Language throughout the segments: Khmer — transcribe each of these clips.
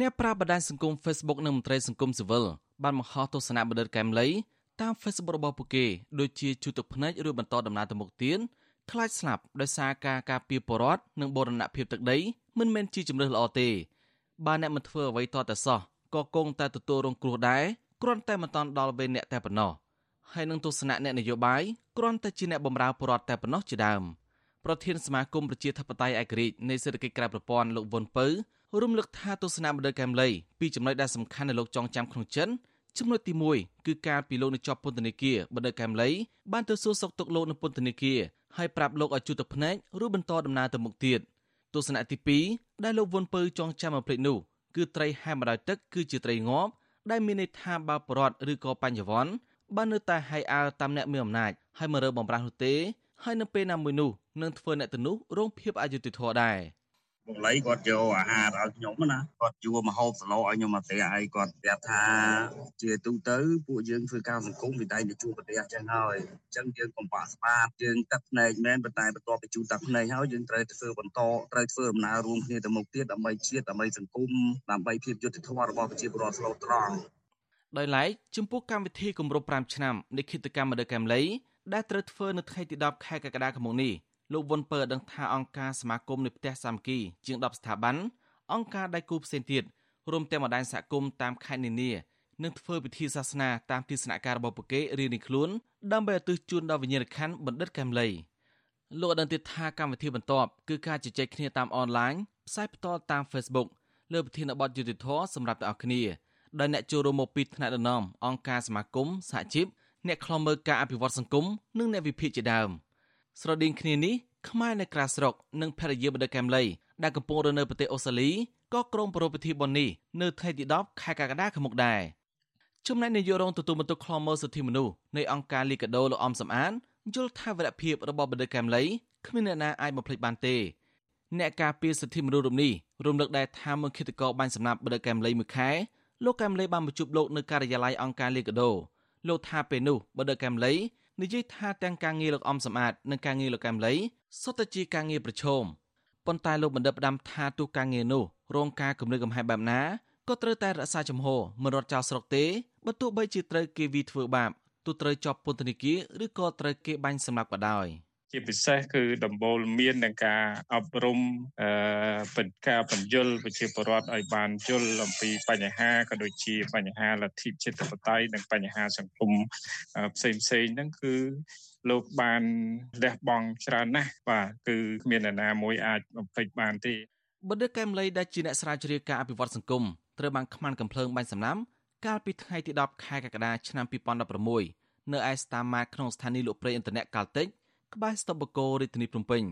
អ្នកប្រើបណ្ដាញសង្គម Facebook និងមន្ត្រីសង្គមស៊ីវិលបានបង្ហោះទស្សនៈបណ្ឌិតកែមលីតាម Facebook របស់ពួកគេដូចជាជួទឹកភ្នែកឬបន្តដំណើរទៅមុខទៀតខ្លាចស្លាប់ដោយសារការការពារបរដ្ឋនិងបូរណភាពទឹកដីមិនមែនជាជំរើសល្អទេបើអ្នកមិនធ្វើអ្វីតតែសោះក៏គង់តែទទួលរងគ្រោះដែរគ្រាន់តែមិនតាន់ដល់វេនអ្នកតែប៉ុណ្ណោះហើយនឹងទស្សនៈអ្នកនយោបាយគ្រាន់តែជាអ្នកបម្រើប្រជាតែប៉ុណ្ណោះជាដើមប្រធានសមាគមប្រជាធិបតេយ្យឯករាជ្យនៃសេដ្ឋកិច្ចក្រៅប្រព័ន្ធលោកវុនពៅ រំលឹកថាទស្សនៈបណ្ឌិតកែមលីពីចំណុចដែលសំខាន់ដែលលោកចងចាំក្នុងចិនចំណុចទី1គឺការពីលោកនៅជាប់ពន្ធនាគារបណ្ឌិតកែមលីបានទៅសួរសុខទុក្ខលោកនៅពន្ធនាគារហើយប្រាប់លោកឲ្យជួបទៅភ្នែកឬបន្តដំណើរទៅមុខទៀតទស្សនៈទី2ដែលលោកវុនពៅចងចាំមកភ្លេចនោះគឺត្រីហែមដោយទឹកគឺជាត្រីងាប់ដែលមានន័យថាបើប្រវត្តិឬក៏បញ្ញវន្តបាននៅតែហៃអាលតាមអ្នកមានអំណាចហើយមិនរើបំរាស់នោះទេហើយនៅពេលណាមួយនោះនឹងធ្វើអ្នកទៅនោះរងភាពអយុត្តិធម៌ដែរ។ បងលីគាត់យកអាហារឲ្យខ្ញុំណាគាត់យួរមហូបសឡោឲ្យខ្ញុំមកផ្ទះហើយគាត់ប្រាប់ថាជាទូទៅពួកយើងធ្វើការសង្គមវាតែទៅជួបប្រទេសចឹងហើយអញ្ចឹងយើងកុំបាក់ស្បាតយើងទឹកភ្នែកមែនប៉ុន្តែបន្ទាប់ពីជួបទឹកភ្នែកហើយយើងត្រូវធ្វើបន្តត្រូវធ្វើដំណើររួមគ្នាទៅមុខទៀតដើម្បីជាតិដើម្បីសង្គមដើម្បីភាពយុត្តិធម៌របស់ប្រជាពលរដ្ឋស្លូតត្រង់ដោយឡែកចំពោះកម្មវិធីគម្រប់5ឆ្នាំនៃគិតកម្មមដកែមលីដែលត្រូវធ្វើនៅថ្ងៃទី10ខែកក្កដាឆ្នាំនេះ លោកវុនពើដឹងថាអង្គការសមាគមនៃផ្ទះសាមគ្គីជាង10ស្ថាប័នអង្គការដៃគូផ្សេងទៀតរួមទាំងបណ្ដាញសហគមន៍តាមខេត្តនានានឹងធ្វើពិធីសាសនាតាមទីស្នាក់ការរបស់ពួកគេរៀងៗខ្លួនដើម្បីឧទ្ទិសជូនដល់វិញ្ញាណក្ខន្ធបណ្ឌិតកែមលីលោកបានទៀតថាកម្មវិធីបន្ទាប់គឺការជជែកគ្នាតាមអនឡាញផ្សាយផ្ទាល់តាម Facebook លើប្រធានបទយុតិធធសម្រាប់ទាំងអស់គ្នាដែលអ្នកចូលរួមមកពីថ្នាក់ដឹកនាំអង្គការសមាគមសហជីពអ្នកខ្លំមើលការអភិវឌ្ឍសង្គមនិងអ្នកវិភាគជាដើម។ ស្រដៀងគ្នានេះខ្មែរនៅក្រៅស្រុកនិងភរិយាបណ្ឌិតកែមលីដែលកំពុងរស់នៅប្រទេសអូស្ត្រាលីក៏ក្រុងប្រពៃពិធីបុណ្យនេះនៅថ្ងៃទី10ខែកក្កដាខាងមុខដែរចំណែកនាយករងទទួលបន្ទុកខ្លមមើលសិទ្ធិមនុស្សនៃអង្គការលីកាដូលោកអំសំអានយល់ថាវរៈភាពរបស់បណ្ឌិតកែមលីគ្មានអ្នកណាអាចបំភ្លេចបានទេអ្នកការពារសិទ្ធិមនុស្សរូបនេះរំលឹកដែរថាមុខគិតកោបាញ់សម្លាប់បណ្ឌិតកែមលីមួយខែលោកកែមលីបានមកជួបលោកនៅការិយាល័យអង្គការលីកាដូលោកថាពេលនោះបណ្ឌិតកែមលី និយាយថាទាំងការងារលោកអំសម្បត្តិនិងការងារលោកកែមលីសុទ្ធតែជាការងារប្រឈមប៉ុន្តែលោកបណ្ឌិតផ្ដាំថាទូការងារនោះរងការគំរាមកំហែងបែបណាក៏ត្រូវតែរក្សាជំហរមិនរត់ចោលស្រុកទេបើទោះបីជាត្រូវគេវីធ្វើបាបទូត្រូវជាប់ពន្ធនាគារឬក៏ត្រូវគេបាញ់សម្លាប់ក៏ដោយ។ ជាពិសេសគឺដំបូលមាននឹងការអប់រំអឺបញ្ការបញ្យលប្រជាពលរដ្ឋឲ្យបានយល់អំពីបញ្ហាក៏ដូចជាបញ្ហាលទ្ធិជាតិបតៃនិងបញ្ហាសង្គមផ្សេងផ្សេងហ្នឹងគឺលោកបានលះបង់ច្រើនណាស់បាទគឺគ្មាននរណាមួយអាចបំភ្លេចបានទេបណ្ឌិតកែមលីដែលជាអ្នកស្រាវជ្រាវការអភិវឌ្ឍសង្គមត្រូវបានខ្មាន់កំភ្លើងបាញ់សំណាំកាលពីថ្ងៃទី10ខែកក្កដាឆ្នាំ2016នៅឯស្តាម៉ាក្នុងស្ថានីយ៍លក់ប្រេងឥន្ធនៈកាល់តិច ក្បែរស្តុបបកោរាជធានីភ្នំពេញ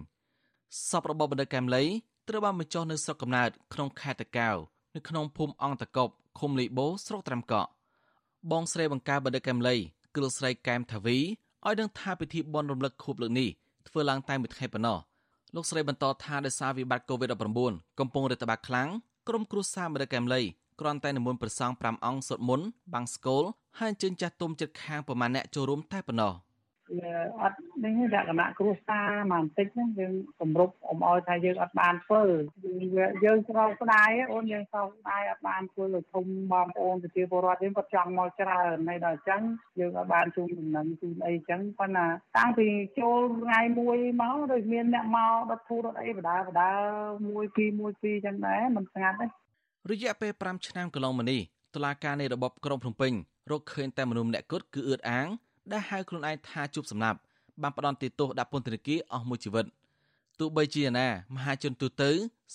សពរបស់បណ្ឌិតកែមលីត្រូវបានបញ្ចុះនៅស្រុកកំណើតក្នុងខេត្តតាកែវនៅក្នុងភូមិអង្គតកប់ឃុំលីបូស្រុកត្រាំកក់បងស្រីបង្ការបណ្ឌិតកែមលីគឺលោកស្រីកែមថាវីឲ្យដឹងថាពិធីបុណ្យរំលឹកខួបលើកនេះធ្វើឡើងតែមួយថ្ងៃប៉ុណ្ណោះលោកស្រីបន្តថាដោយសារវិបត្តិ COVID-19 កំពុងរាតត្បាតខ្លាំងក្រុមគ្រួសារបណ្ឌិតកែមលីគ្រាន់តែនិមន្តព្រះសង្ឃ5អង្គសូត្រមន្តបាំងស្គលហើយអញ្ជើញចាស់ទុំចិត្តខាងប្រមាណអ្នកចូលរួមតែប៉ុណ្ណោះ។ អត់នេះលក្ខណៈគ្រួសារមកបន្តិចហ្នឹងយើងគម្រប់អមឲ្យថាយើងអត់បានធ្វើយើងស្រោកស្ដាយអូនយើងស្រោកស្ដាយអត់បានធ្វើឲ្យធំបងប្អូនប្រជាពលរដ្ឋយើងគាត់ចង់មកច្រើនហើយដល់អញ្ចឹងយើងអត់បានជូនដំណឹងជូនអីអញ្ចឹងប៉ុន្តែតាំងពីចូលថ្ងៃមួយមកដូចមានអ្នកមកដុតធូរដុតអីបដាបដាមួយពីរមួយពីរអញ្ចឹងដែរមិនស្ងាត់ទេរយៈពេល5ឆ្នាំកន្លងមកនេះតុលាការនៃរបបក្រុងភ្នំពេញរកឃើញតែមនុស្សម្នាក់គត់គឺអឿតអាង ដែលហៅខ្លួនឯងថាជួបសំណាប់បានផ្ដន់ទោសដាក់ពន្ធនាគារអស់មួយជីវិតទោះបីជាណាមហាជនទូទៅ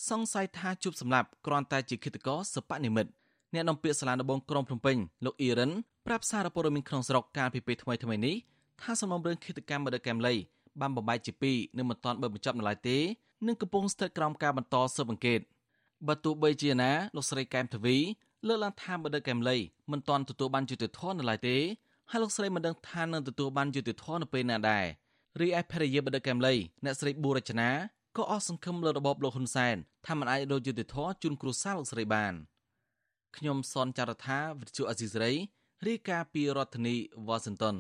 សង្ស័យថាជួបសម្លាប់គ្រាន់តែជាឃាតករសពនិមិត្តអ្នកនាំពាក្យសាលាដំបងក្រុងភ្នំពេញលោកអ៊ីរ៉ានប្រាប់សារព័ត៌មានក្នុងស្រុកកាលពីពេលថ្មីថ្មីនេះថាសំណុំរឿងឃាតកម្មមដកែមលីបានបំបែកជាពីរនិងមិនទាន់បើបញ្ចប់នៅឡើយទេនិងកំពុងស្ថិតក្រោមការបន្តស៊ើបអង្កេតបើទោះបីជាណាលោកស្រីកែមទ្វីលើកឡើងថាមដកែមលីមិនទាន់ទទួលបានយុត្តិធម៌នៅឡើយទេ ហើយលោកស្រីមិនដឹងថានឹងទទួលបានយុត្តិធម៌នៅពេលណាដែររីឯភរិយាបដិកែមលីអ្នកស្រីប៊ូរចនាក៏អស់សង្ឃឹមលើរបបលោកហ៊ុនសែនថាមិនអាចរកយុត្តិធម៌ជូនគ្រួសារលោកស្រីបានខ្ញុំសនចាររថាវិទ្យុអេស៊ីសរ៉ៃរាយការណ៍ពីរដ្ឋធានីវ៉ាស៊ីនតោន